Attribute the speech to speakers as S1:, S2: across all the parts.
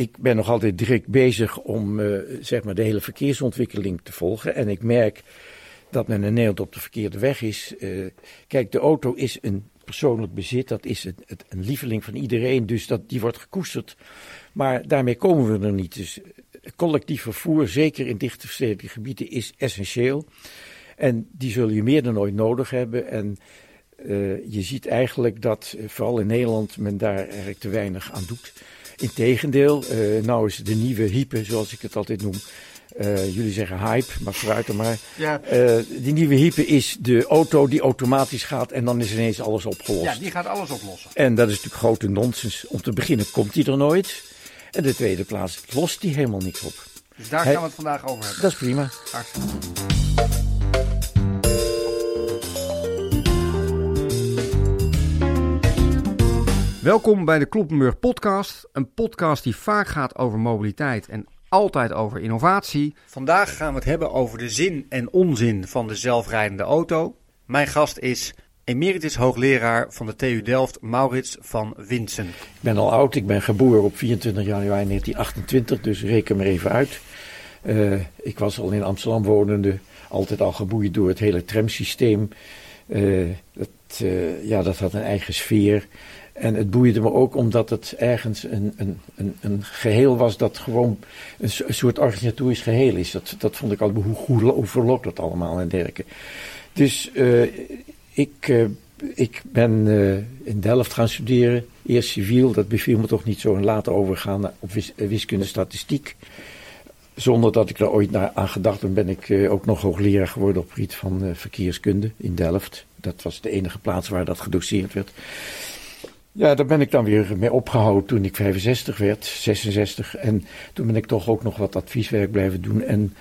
S1: ik ben nog altijd druk bezig om uh, zeg maar de hele verkeersontwikkeling te volgen. En ik merk dat men in Nederland op de verkeerde weg is. Uh, kijk, de auto is een persoonlijk bezit. Dat is een, een lieveling van iedereen. Dus dat, die wordt gekoesterd. Maar daarmee komen we er niet. Dus collectief vervoer, zeker in dichtstedelijke gebieden, is essentieel. En die zul je meer dan ooit nodig hebben. En je ziet eigenlijk dat, vooral in Nederland, men daar eigenlijk te weinig aan doet. Integendeel, uh, nou is de nieuwe hype, zoals ik het altijd noem. Uh, jullie zeggen hype, maar vooruit dan maar. Ja. Uh, die nieuwe hype is de auto die automatisch gaat en dan is ineens alles opgelost.
S2: Ja, die gaat alles oplossen.
S1: En dat is natuurlijk grote nonsens. Om te beginnen komt die er nooit. En de tweede plaats lost die helemaal niks op.
S2: Dus daar gaan we het vandaag over hebben.
S1: Dat is prima.
S2: Hartstikke. Welkom bij de Kloppenburg podcast. Een podcast die vaak gaat over mobiliteit en altijd over innovatie. Vandaag gaan we het hebben over de zin en onzin van de zelfrijdende auto. Mijn gast is emeritus hoogleraar van de TU Delft, Maurits van Winsen. Ik
S1: ben al oud, ik ben geboren op 24 januari 1928, dus reken maar even uit. Uh, ik was al in Amsterdam wonende, altijd al geboeid door het hele tramsysteem. Uh, dat, uh, ja, dat had een eigen sfeer. En het boeide me ook omdat het ergens een, een, een, een geheel was dat gewoon een, soort organisatorisch geheel is. Dat, dat vond ik al, hoe, hoe, verloopt dat allemaal en dergelijke. Dus uh, ik, uh, ik ben uh, in Delft gaan studeren, eerst civiel, dat beviel me toch niet zo, en later overgaan op wis, wiskunde statistiek. Zonder dat ik er ooit naar, aan gedacht heb, ben ik ook nog hoogleraar geworden op het gebied van verkeerskunde in Delft. Dat was de enige plaats waar dat gedoseerd werd. Ja, daar ben ik dan weer mee opgehouden toen ik 65 werd, 66. En toen ben ik toch ook nog wat advieswerk blijven doen. En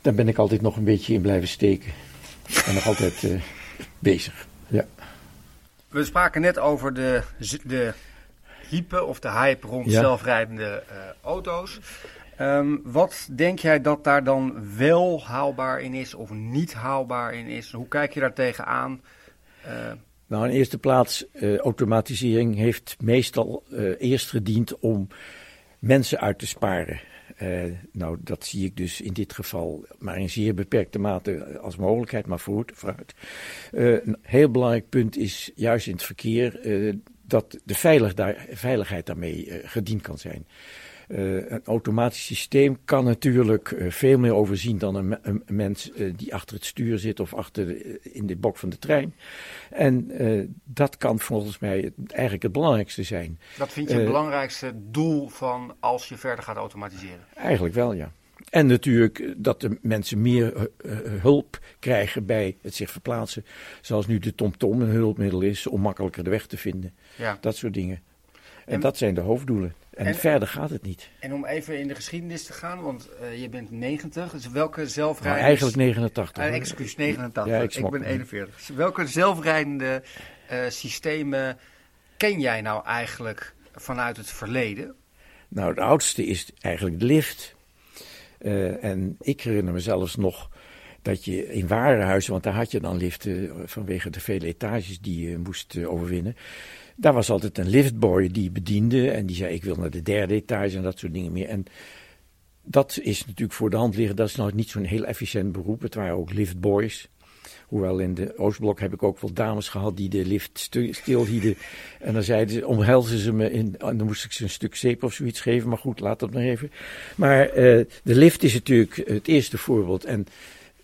S1: daar ben ik altijd nog een beetje in blijven steken. En nog altijd uh, bezig, ja.
S2: We spraken net over de, de hype of de hype rond ja. zelfrijdende uh, auto's. Um, wat denk jij dat daar dan wel haalbaar in is of niet haalbaar in is? Hoe kijk je daar tegenaan?
S1: Uh, nou, in eerste plaats, uh, automatisering heeft meestal uh, eerst gediend om mensen uit te sparen. Uh, nou, dat zie ik dus in dit geval maar in zeer beperkte mate als mogelijkheid, maar vooruit. vooruit. een heel belangrijk punt is juist in het verkeer dat de daar, veiligheid daarmee gediend kan zijn. Uh, een automatisch systeem kan natuurlijk uh, veel meer overzien dan een, mens uh, die achter het stuur zit of achter de, in de bok van de trein. En dat kan volgens mij eigenlijk het belangrijkste zijn.
S2: Dat vind je het belangrijkste doel van als je verder gaat automatiseren?
S1: Eigenlijk wel, ja. En natuurlijk dat de mensen meer hulp krijgen bij het zich verplaatsen. Zoals nu de TomTom een hulpmiddel is om makkelijker de weg te vinden. Ja. Dat soort dingen. En, en dat zijn de hoofddoelen. En, en, verder gaat het niet.
S2: En om even in de geschiedenis te gaan, want uh, je bent 90, dus welke zelfrijdende...
S1: Nou, eigenlijk 89.
S2: Uh, excuus, 89. Ja, ik, ik, ben 41. Dus welke zelfrijdende uh, systemen ken jij nou eigenlijk vanuit het verleden?
S1: Nou, het oudste is eigenlijk de lift. en ik herinner me zelfs nog dat je in warenhuizen, want daar had je dan liften vanwege de vele etages die je moest overwinnen daar was altijd een liftboy die bediende en die zei ik wil naar de derde etage en dat soort dingen meer. En dat is natuurlijk voor de hand liggen, dat is nou niet zo'n heel efficiënt beroep. Het waren ook liftboys. Hoewel in de Oostblok heb ik ook wel dames gehad die de lift stilhielden. En dan zeiden ze, omhelzen ze me in, en dan moest ik ze een stuk zeep of zoiets geven. Maar goed, laat dat maar even. Maar uh, de lift is natuurlijk het eerste voorbeeld. En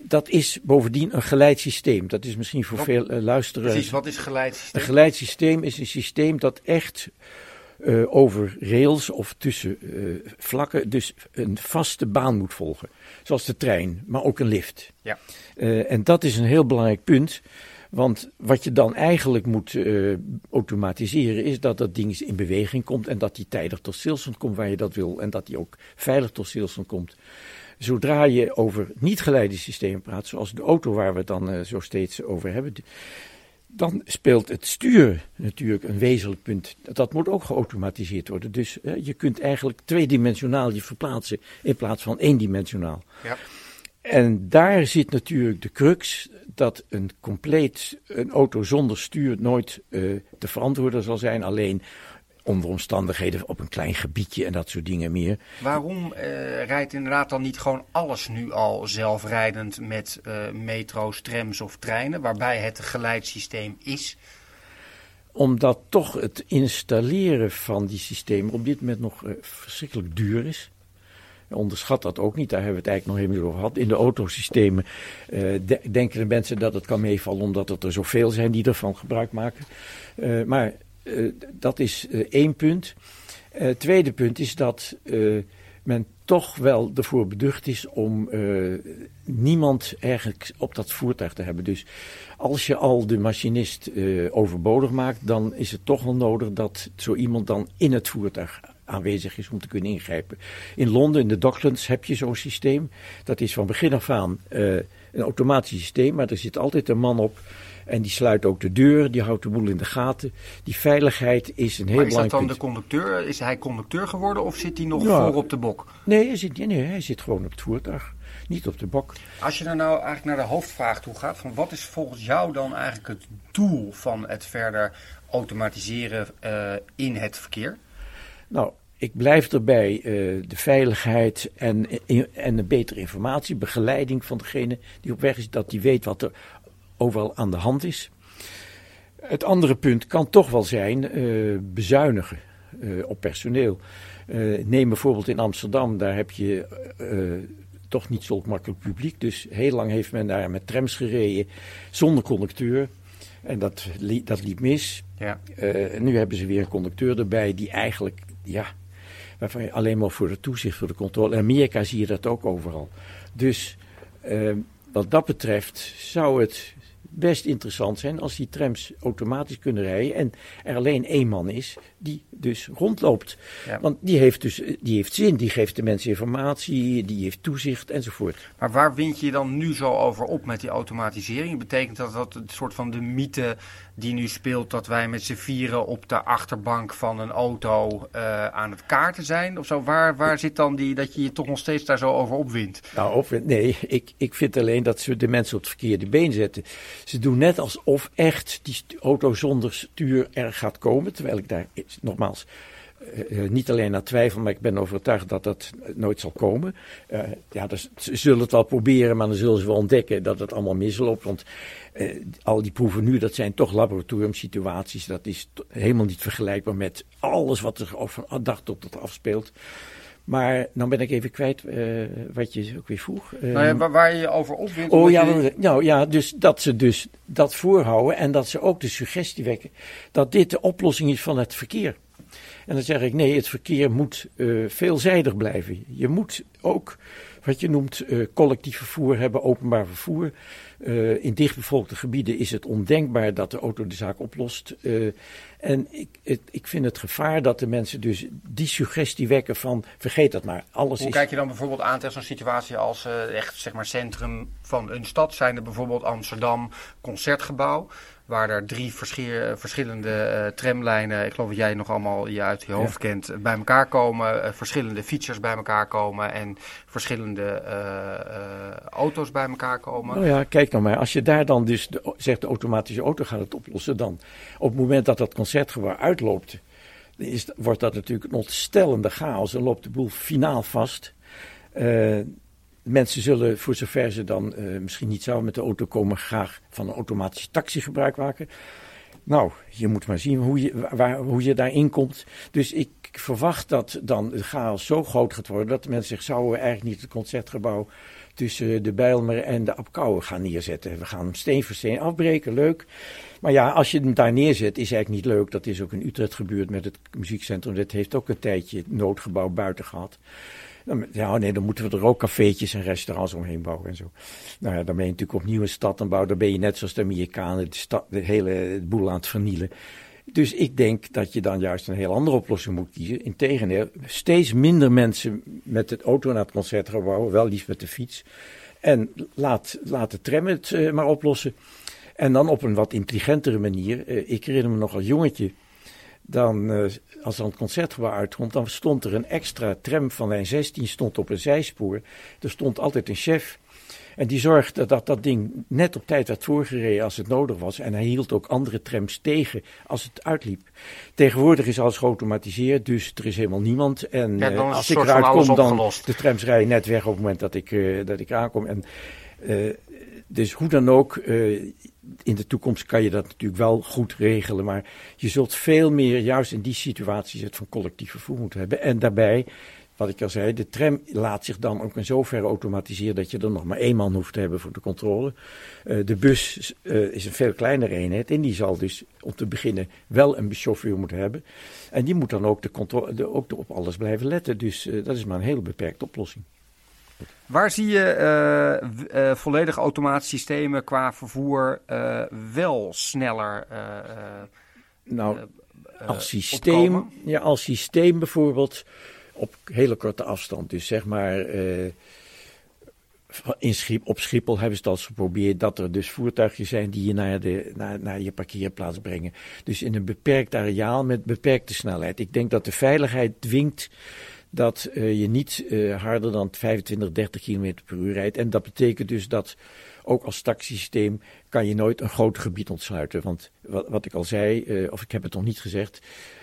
S1: dat is bovendien een geleidsysteem. Dat is misschien voor veel uh, luisteraars.
S2: Precies, wat is geleidsysteem?
S1: Een geleidsysteem is een systeem dat echt uh, over rails of tussen uh, vlakken dus een vaste baan moet volgen. Zoals de trein, maar ook een lift. Ja. en dat is een heel belangrijk punt. Want wat je dan eigenlijk moet automatiseren is dat dat ding in beweging komt en dat die tijdig tot stilstand komt waar je dat wil en dat die ook veilig tot stilstand komt. Zodra je over niet geleide systemen praat, zoals de auto waar we het dan uh, zo steeds over hebben, dan speelt het stuur natuurlijk een wezenlijk punt. Dat moet ook geautomatiseerd worden. Dus je kunt eigenlijk tweedimensionaal je verplaatsen in plaats van eendimensionaal. Ja. En daar zit natuurlijk de crux dat een compleet een auto zonder stuur nooit uh, te verantwoorden zal zijn. Alleen onder omstandigheden op een klein gebiedje en dat soort dingen meer.
S2: Waarom uh, rijdt inderdaad dan niet gewoon alles nu al zelfrijdend met uh, metro's, trams of treinen, waarbij het geleidssysteem is?
S1: Omdat toch het installeren van die systemen op dit moment nog uh, verschrikkelijk duur is. Onderschat dat ook niet, daar hebben we het eigenlijk nog helemaal over gehad. In de autosystemen de denken de mensen dat het kan meevallen omdat het er zoveel zijn die ervan gebruik maken. maar dat is uh, één punt. Het uh, tweede punt is dat men toch wel ervoor beducht is om niemand eigenlijk op dat voertuig te hebben. Dus als je al de machinist overbodig maakt, dan is het toch wel nodig dat zo iemand dan in het voertuig aanwezig is om te kunnen ingrijpen. In Londen, in de Docklands, heb je zo'n systeem. Dat is van begin af aan een automatisch systeem, maar er zit altijd een man op en die sluit ook de deur, die houdt de boel in de gaten. Die veiligheid is een heel belangrijk
S2: Maar is dat dan de conducteur? Is hij conducteur geworden of zit hij nog voor op de bok?
S1: Nee hij, zit, nee, hij zit gewoon op het voertuig. Niet op de bok.
S2: Als je er nou eigenlijk naar de hoofdvraag toe gaat, van wat is volgens jou dan eigenlijk het doel van het verder automatiseren uh, in het verkeer?
S1: Nou, ik blijf erbij uh, de veiligheid en, en een betere informatie, begeleiding van degene die op weg is, dat die weet wat er overal aan de hand is. Het andere punt kan toch wel zijn uh, bezuinigen uh, op personeel. Uh, neem bijvoorbeeld in Amsterdam, daar heb je toch niet zo makkelijk publiek. Dus heel lang heeft men daar met trams gereden zonder conducteur. En dat, li dat liep mis. Ja. nu hebben ze weer een conducteur erbij die eigenlijk, ja, waarvan je alleen maar voor de toezicht, voor de controle. In Amerika zie je dat ook overal. Dus wat dat betreft zou het best interessant zijn als die trams automatisch kunnen rijden en er alleen één man is die dus rondloopt. Want die heeft dus die heeft zin, die geeft de mensen informatie, die heeft toezicht enzovoort.
S2: Maar waar wind je dan nu zo over op met die automatisering? Betekent dat dat het soort van de mythe die nu speelt dat wij met z'n vieren op de achterbank van een auto uh, aan het kaarten zijn? Of zo? Waar, waar zit dan die dat je je toch nog steeds daar zo over opwindt?
S1: Nou, opwint, nee, ik, ik vind alleen dat ze de mensen op het verkeerde been zetten. Ze doen net alsof echt die auto zonder stuur er gaat komen, terwijl ik daar nogmaals uh, niet alleen naar twijfel, maar ik ben overtuigd dat dat nooit zal komen. Uh, ja, dus, ze zullen het wel proberen, maar dan zullen ze wel ontdekken dat het allemaal misloopt. Want uh, al die proeven nu, dat zijn toch laboratoriumsituaties. Dat is helemaal niet vergelijkbaar met alles wat er van dag tot dag afspeelt. Maar dan ben ik even kwijt wat je ook weer vroeg.
S2: Nou ja, waar, waar je je over opwindt.
S1: Oh ja, je... nou ja, dus dat ze dus dat voorhouden en dat ze ook de suggestie wekken dat dit de oplossing is van het verkeer. En dan zeg ik nee, het verkeer moet uh, veelzijdig blijven. Je moet ook wat je noemt uh, collectief vervoer hebben, openbaar vervoer. Uh, in dichtbevolkte gebieden is het ondenkbaar dat de auto de zaak oplost. Uh, en ik, het, ik vind het gevaar dat de mensen dus die suggestie wekken van vergeet dat maar. Alles
S2: Hoe
S1: is...
S2: kijk je dan bijvoorbeeld aan tegen zo'n situatie als echt zeg maar centrum van een stad? Zijn er bijvoorbeeld Amsterdam, Concertgebouw waar er drie verschillende uh, tramlijnen, ik geloof dat jij nog allemaal je uit je hoofd kent, bij elkaar komen. Uh, verschillende fietsers bij elkaar komen en verschillende uh, auto's bij elkaar komen.
S1: Nou ja, kijk nou maar, als je daar dan dus de, zegt de automatische auto gaat het oplossen, dan op het moment dat dat concertgebouw uitloopt, is, wordt dat natuurlijk een ontstellende chaos en loopt de boel finaal vast. Mensen zullen, voor zover ze dan uh, misschien niet zouden met de auto komen, graag van een automatische taxi gebruik maken. Nou, je moet maar zien hoe je, waar, hoe je daarin komt. Dus ik verwacht dat dan de chaos zo groot gaat worden dat mensen zich zouden eigenlijk niet het concertgebouw tussen de Bijlmer en de Apkouwen gaan neerzetten. We gaan hem steen voor steen afbreken, leuk. Maar ja, als je hem daar neerzet, is eigenlijk niet leuk. Dat is ook in Utrecht gebeurd met het muziekcentrum. Dat heeft ook een tijdje noodgebouw buiten gehad. Ja, nee, dan moeten we er ook cafeetjes en restaurants omheen bouwen en zo. Nou ja, dan ben je natuurlijk opnieuw een stad aan bouwen. Dan ben je net zoals de Amerikanen de, hele boel aan het vernielen. Dus ik denk dat je dan juist een heel andere oplossing moet kiezen. Integendeel, steeds minder mensen met het auto naar het concertgebouw, wel liefst met de fiets. En laat, laat de tram het uh, maar oplossen. En dan op een wat intelligentere manier. Uh, ik herinner me nog als jongetje dan, uh, als er een concertgebouw uitkomt, dan stond er een extra tram van lijn 16 stond op een zijspoor. Er stond altijd een chef. En die zorgde dat dat ding net op tijd werd voorgereden als het nodig was. En hij hield ook andere trams tegen als het uitliep. Tegenwoordig is alles geautomatiseerd, dus er is helemaal niemand. En
S2: Ja, dan
S1: eh, als ik eruit kom, dan de trams rijden net weg op het moment dat ik, eh, dat ik aankom. En, eh, dus hoe dan ook, eh, in de toekomst kan je dat natuurlijk wel goed regelen. Maar je zult veel meer, juist in die situaties, het van collectief vervoer moeten hebben. En daarbij, wat ik al zei, de tram laat zich dan ook in zoverre automatiseren dat je er nog maar één man hoeft te hebben voor de controle. Eh, de bus eh, is een veel kleinere eenheid en die zal dus om te beginnen wel een chauffeur moeten hebben. En die moet dan ook, de controle, ook op alles blijven letten. Dus dat is maar een hele beperkte oplossing.
S2: Waar zie je eh, w- eh, volledige automatiesystemen qua vervoer eh, wel sneller
S1: Nou, als systeem,
S2: opkomen?
S1: ja, als systeem bijvoorbeeld op hele korte afstand. Dus zeg maar, in Schiep, op Schiphol hebben ze het al eens geprobeerd dat er dus voertuigjes zijn die je naar, de, naar, naar je parkeerplaats brengen. Dus in een beperkt areaal met beperkte snelheid. Ik denk dat de veiligheid dwingt dat eh, je niet eh, harder dan 25, 30 km per uur rijdt. En dat betekent dus dat ook als taxisysteem kan je nooit een groot gebied ontsluiten. Want wat, wat ik al zei, eh, of ik heb het nog niet gezegd,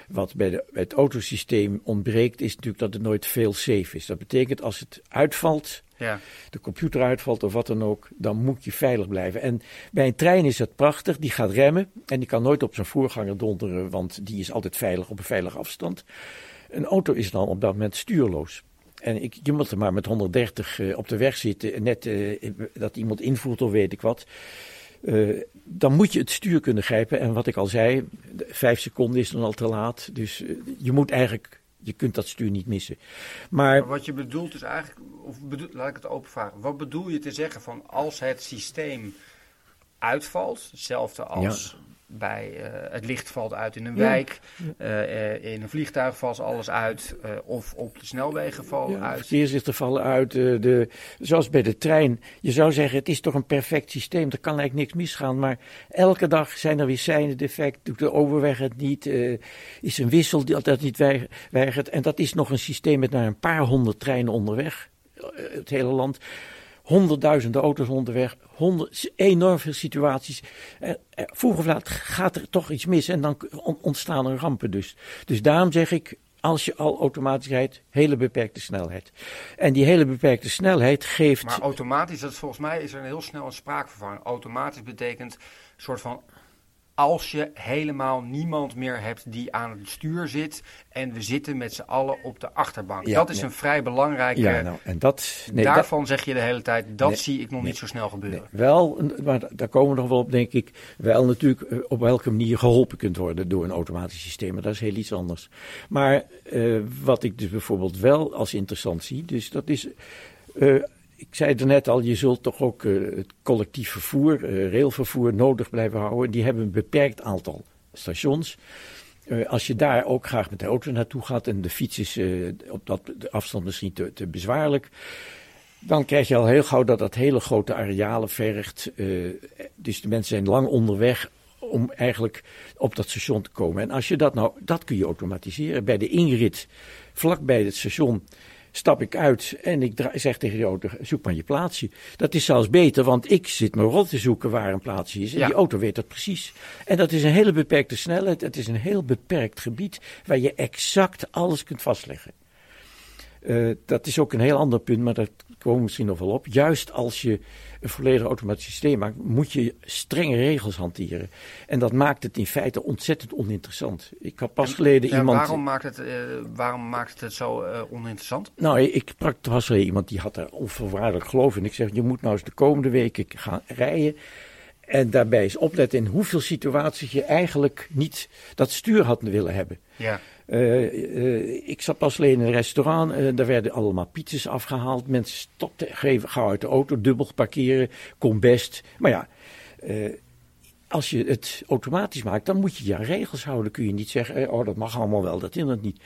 S1: wat bij, de, bij het autosysteem ontbreekt, is natuurlijk dat het nooit veel safe is. Dat betekent als het uitvalt,
S2: Ja.
S1: de computer uitvalt of wat dan ook, dan moet je veilig blijven. En bij een trein is dat prachtig, die gaat remmen en die kan nooit op zijn voorganger donderen, want die is altijd veilig op een veilige afstand. Een auto is dan op dat moment stuurloos. En ik, je moet er maar met 130 eh, op de weg zitten, en net eh, dat iemand invoert of weet ik wat. Eh, dan moet je het stuur kunnen grijpen. En wat ik al zei, vijf seconden is dan al te laat. Dus je moet eigenlijk, je kunt dat stuur niet missen. Maar
S2: Maar wat je bedoelt is eigenlijk, of bedoel, laat ik het openvragen. Wat bedoel je te zeggen van als het systeem uitvalt, hetzelfde als bij eh, het licht valt uit in een
S1: Ja.
S2: wijk, eh, eh, in een vliegtuig valt alles uit, of op de snelwegen valt
S1: Ja,
S2: uit.
S1: verkeerslichten vallen uit. de, zoals bij de trein. Je zou zeggen, het is toch een perfect systeem. Er kan eigenlijk niks misgaan. Maar elke dag zijn er weer seinen defect. Doet de overweg het niet. is een wissel die dat niet weiger- weigert. En dat is nog een systeem met maar een paar honderd treinen onderweg. Het hele land. Honderdduizenden auto's onderweg. Honderd, enorm veel situaties. Eh, vroeg of laat gaat er toch iets mis. En dan on- ontstaan er rampen dus. Dus daarom zeg ik, als je al automatisch rijdt, hele beperkte snelheid. En die hele beperkte snelheid geeft.
S2: Maar automatisch, dat volgens mij is er een heel snel een spraakverwarring. Automatisch betekent een soort van als je helemaal niemand meer hebt die aan het stuur zit en we zitten met z'n allen op de achterbank.
S1: Ja,
S2: dat is
S1: nee.
S2: een vrij belangrijke.
S1: ja, nou, en dat. Nee, dat-
S2: Daarvan zeg je de hele tijd, dat
S1: Nee,
S2: zie ik nog niet zo snel gebeuren.
S1: Wel, maar daar komen we nog wel op, denk ik. Wel natuurlijk eh, op welke manier geholpen kunt worden door een automatisch systeem. Maar dat is heel iets anders. Maar eh, wat ik dus bijvoorbeeld wel als interessant zie, dus dat is. eh, ik zei er net al, je zult toch ook eh, het collectief vervoer, eh, railvervoer nodig blijven houden. Die hebben een beperkt aantal stations. Eh, als je daar ook graag met de auto naartoe gaat en de fiets is op dat de afstand misschien te, te bezwaarlijk, dan krijg je al heel gauw dat dat hele grote arealen vergt. dus de mensen zijn lang onderweg om eigenlijk op dat station te komen. En als je dat nou, dat kun je automatiseren. Bij de inrit, vlakbij het station, stap ik uit en ik zeg tegen de auto, zoek maar je plaatsje. Dat is zelfs beter, want ik zit me rot te zoeken waar een plaatsje is. En
S2: Ja.
S1: die auto weet dat precies. En dat is een hele beperkte snelheid. Het is een heel beperkt gebied waar je exact alles kunt vastleggen. Eh, dat is ook een heel ander punt, maar daar komen we misschien nog wel op. Juist als je een volledig automatisch systeem maakt, moet je strenge regels hanteren. En dat maakt het in feite ontzettend oninteressant. Ik had pas geleden
S2: Ja,
S1: iemand.
S2: waarom, maakt het, eh, waarom maakt het het zo eh, oninteressant?
S1: Nou, ik sprak pas geleden iemand die had er onvoorwaardelijk geloof in. Ik zeg, je moet nou eens de komende weken gaan rijden. En daarbij eens opletten in hoeveel situaties je eigenlijk niet dat stuur had willen hebben.
S2: Ja.
S1: Eh, eh, ik zat pas alleen in een restaurant. eh, daar werden allemaal pizzas afgehaald. Mensen stopten, geven gauw uit de auto, dubbel parkeren, kon best. Maar ja, als je het automatisch maakt, dan moet je je aan regels houden. Kun je niet zeggen, oh dat mag allemaal wel, dat hindert niet.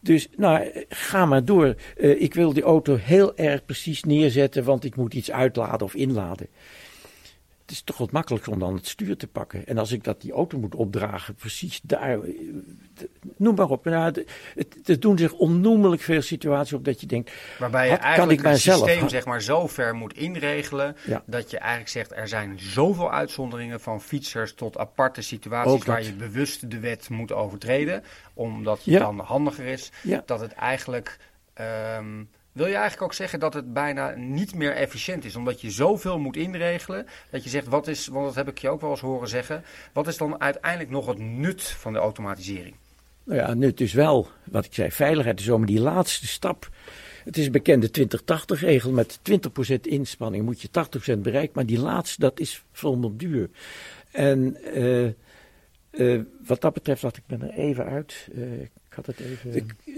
S1: Dus nou, ga maar door. Ik wil die auto heel erg precies neerzetten, want ik moet iets uitladen of inladen. Is toch wat makkelijker om dan het stuur te pakken. En als ik dat die auto moet opdragen, precies daar, eh, noem maar op. Nou, het, het, er doen zich onnoemelijk veel situaties op dat je denkt,
S2: Waarbij je
S1: kan
S2: eigenlijk
S1: ik
S2: het systeem zeg maar, zo ver moet inregelen
S1: Ja.
S2: dat je eigenlijk zegt er zijn zoveel uitzonderingen van fietsers tot aparte situaties waar je bewust de wet moet overtreden, omdat het
S1: Ja.
S2: dan handiger is,
S1: Ja.
S2: dat het eigenlijk... ehm, wil je eigenlijk ook zeggen dat het bijna niet meer efficiënt is, omdat je zoveel moet inregelen, dat je zegt, wat is, want dat heb ik je ook wel eens horen zeggen, wat is dan uiteindelijk nog het nut van de automatisering?
S1: nou ja, nut is wel, wat ik zei, veiligheid is zomaar die laatste stap. Het is een bekende 20-80-regel. Met 20% inspanning moet je 80% bereiken. Maar die laatste, dat is verdomd duur. En eh, eh, wat dat betreft, laat ik me er even uit. Eh,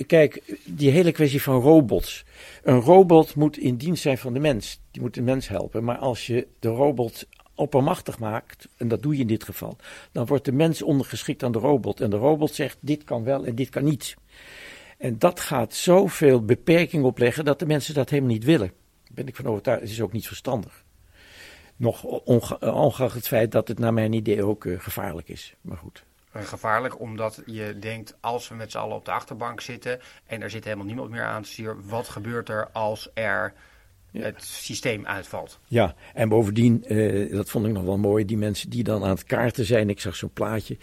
S1: Kijk, die hele kwestie van robots. Een robot moet in dienst zijn van de mens. Die moet de mens helpen. Maar als je de robot oppermachtig maakt, en dat doe je in dit geval, dan wordt de mens ondergeschikt aan de robot. En de robot zegt: dit kan wel en dit kan niet. En dat gaat zoveel beperking opleggen dat de mensen dat helemaal niet willen. Daar ben ik van overtuigd. Het is ook niet verstandig. Nog onge- ongeacht het feit dat het naar mijn idee ook eh, gevaarlijk is. Maar goed.
S2: Eh, gevaarlijk, omdat je denkt, als we met z'n allen op de achterbank zitten en er zit helemaal niemand meer aan het stuur, wat gebeurt er als er
S1: Ja.
S2: het systeem uitvalt?
S1: Ja, en bovendien, eh, dat vond ik nog wel mooi, die mensen die dan aan het kaarten zijn. Ik zag zo'n plaatje.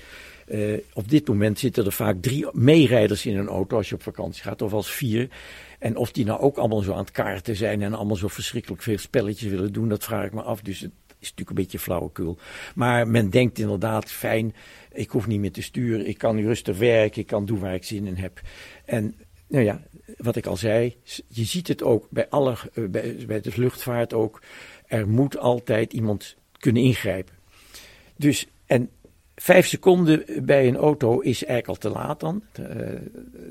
S1: Eh, op dit moment zitten er vaak drie meerijders in een auto als je op vakantie gaat, of als vier. En of die nou ook allemaal zo aan het kaarten zijn en allemaal zo verschrikkelijk veel spelletjes willen doen, dat vraag ik me af. Dus het is natuurlijk een beetje flauwekul. Maar men denkt inderdaad, fijn, ik hoef niet meer te sturen, ik kan nu rustig werken, ik kan doen waar ik zin in heb. En nou ja, wat ik al zei, je ziet het ook bij alle, eh, bij, bij de luchtvaart ook. Er moet altijd iemand kunnen ingrijpen. Dus, en vijf seconden bij een auto is eigenlijk al te laat dan. Eh,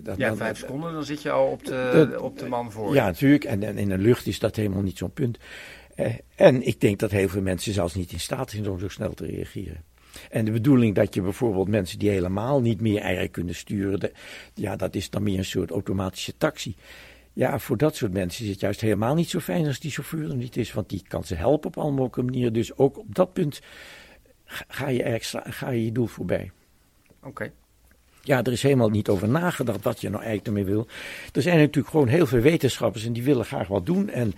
S1: dat-
S2: Ja,
S1: dan-
S2: vijf seconden, dan zit je al op de,
S1: Dat-
S2: op de man voor.
S1: Ja, natuurlijk. En, en in de lucht is dat helemaal niet zo'n punt. Eh, en ik denk dat heel veel mensen zelfs niet in staat zijn om zo snel te reageren. En de bedoeling dat je bijvoorbeeld mensen die helemaal niet meer eigenlijk kunnen sturen, de- ja, dat is dan meer een soort automatische taxi. Ja, voor dat soort mensen is het juist helemaal niet zo fijn als die chauffeur er niet is, want die kan ze helpen op alle mogelijke manieren. Dus ook op dat punt ga- je, sla- ga je je doel voorbij.
S2: Oké.
S1: Ja, er is helemaal niet over nagedacht wat je nou eigenlijk ermee wil. Er zijn natuurlijk gewoon heel veel wetenschappers en die willen graag wat doen. En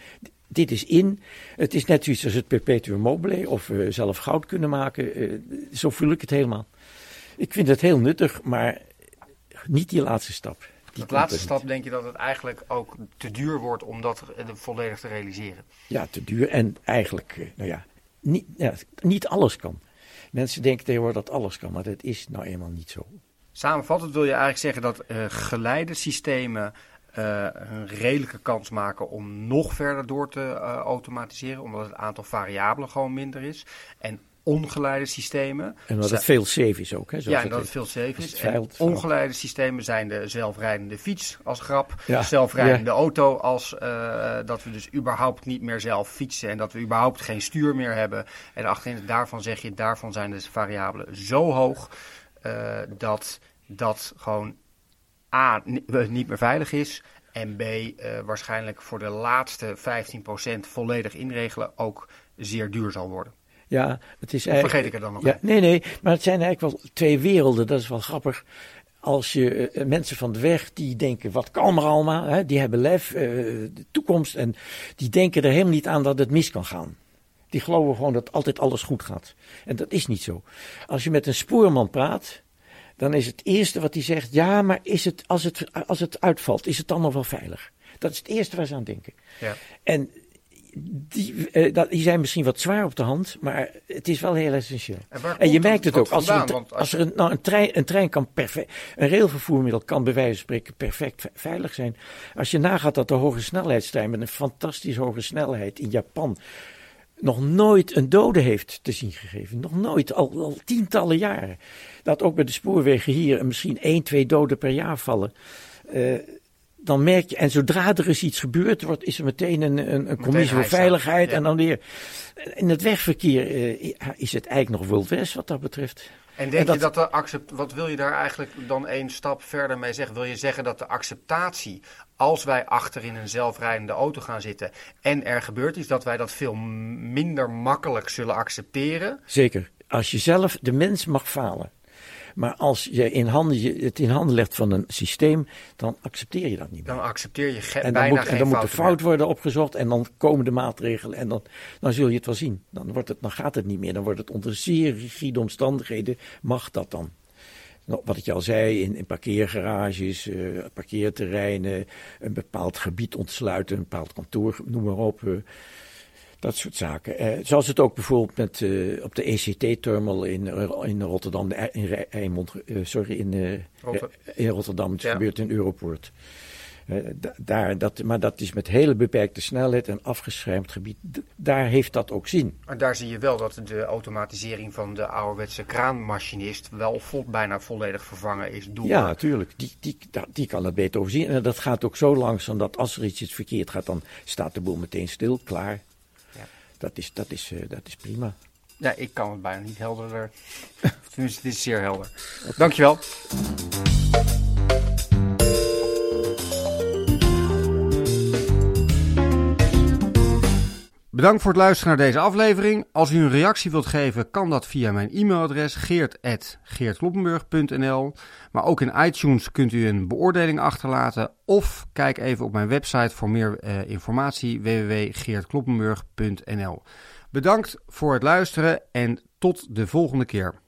S1: dit is in. Het is net zoiets als het perpetuum mobile of we zelf goud kunnen maken. Eh, zo voel ik het helemaal. Ik vind het heel nuttig, maar niet die laatste stap. Die
S2: laatste stap denk je dat het eigenlijk ook te duur wordt om dat eh, volledig te realiseren.
S1: Ja, te duur. En eigenlijk, eh, nou ja niet, ja, niet alles kan. Mensen denken tegenwoordig dat alles kan, maar dat is nou eenmaal niet zo.
S2: Samenvattend wil je eigenlijk zeggen dat geleidesystemen eh, een redelijke kans maken om nog verder door te eh, automatiseren, omdat het aantal variabelen gewoon minder is. En ongeleide systemen.
S1: En dat het veel safe is ook. Hè,
S2: ja, en dat het veel safe is. En
S1: veilt-
S2: ongeleide systemen zijn de zelfrijdende fiets als grap.
S1: Ja,
S2: Zelfrijdende auto als eh, dat we dus überhaupt niet meer zelf fietsen. En dat we überhaupt geen stuur meer hebben. En achterin daarvan zeg je, daarvan zijn de variabelen zo hoog. dat dat gewoon A, eh, niet meer veilig is. En B, eh, waarschijnlijk voor de laatste 15% volledig inregelen ook zeer duur zal worden.
S1: Ja, het is
S2: Of
S1: eigenlijk.
S2: vergeet ik er dan nog
S1: Ja, nee, nee, maar het zijn eigenlijk wel twee werelden. Dat is wel grappig. Als je eh, mensen van de weg die denken, wat kan er allemaal? Hè, die hebben lef, de toekomst. En die denken er helemaal niet aan dat het mis kan gaan. Die geloven gewoon dat altijd alles goed gaat. En dat is niet zo. Als je met een spoorman praat, dan is het eerste wat hij zegt: ja, maar is het, als, het, als het uitvalt, is het dan nog wel veilig? Dat is het eerste waar ze aan denken.
S2: Ja.
S1: En die, eh, dat, die zijn misschien wat zwaar op de hand, maar het is wel heel essentieel.
S2: En
S1: je merkt het ook. Als er, een,
S2: Want als
S1: als er een, nou, een, trein, een trein kan perfect, een railvervoermiddel kan bij wijze van spreken perfect ve- veilig zijn. Als je nagaat dat de hoge snelheidstrein met een fantastisch hoge snelheid in Japan nog nooit een dode heeft te zien gegeven. Nog nooit, al, al tientallen jaren. Dat ook bij de spoorwegen hier misschien één, twee doden per jaar vallen. Eh, dan merk je, en zodra er eens iets gebeurt, wordt, is er meteen een, een, een commissie voor veiligheid.
S2: ja.
S1: En dan weer. In het wegverkeer eh, is het eigenlijk nog Wild West wat dat betreft.
S2: En denk je dat de accept, wat wil je daar eigenlijk dan één stap verder mee zeggen? Wil je zeggen dat de acceptatie, als wij achter in een zelfrijdende auto gaan zitten en er gebeurt iets, dat wij dat veel minder makkelijk zullen accepteren?
S1: Zeker. Als je zelf, de mens mag falen. Maar als je, in handen, je het in handen legt van een systeem, dan accepteer je dat niet meer.
S2: Dan accepteer je ge-
S1: en dan
S2: bijna
S1: moet,
S2: geen
S1: en dan moet de fout
S2: meer.
S1: worden opgezocht en dan komen de maatregelen en dan, dan zul je het wel zien. Dan, wordt het, dan gaat het niet meer. Dan wordt het onder zeer rigide omstandigheden, mag dat dan. Nou, Wat ik je al zei, in, in parkeergarages, eh, parkeerterreinen, een bepaald gebied ontsluiten, een bepaald kantoor, noem maar op. eh, dat soort zaken. Eh, zoals het ook bijvoorbeeld met, op de ECT-terminal in, in Rotterdam, in sorry, in, eh,
S2: Rotter-
S1: in Rotterdam. Het
S2: Ja.
S1: gebeurt in Europoort. Eh, da- daar, dat, maar dat is met hele beperkte snelheid en afgeschermd gebied. D- daar heeft dat ook zin.
S2: Maar daar zie je wel dat de automatisering van de ouderwetse kraanmachinist wel vol, bijna volledig vervangen is door.
S1: Ja, natuurlijk. Die, die, die kan het beter overzien. En dat gaat ook zo langzaam dat als er iets verkeerd gaat, dan staat de boel meteen stil, klaar.
S2: Ja.
S1: Dat, is, dat, is, eh, dat is prima.
S2: Ja, ik kan het bijna niet helderder. Tenminste, het is zeer helder. Dankjewel. Bedankt voor het luisteren naar deze aflevering. Als u een reactie wilt geven, kan dat via mijn e-mailadres geert.geertkloppenburg.nl. Maar ook in iTunes kunt u een beoordeling achterlaten. Of kijk even op mijn website voor meer eh, informatie www.geertkloppenburg.nl. Bedankt voor het luisteren en tot de volgende keer.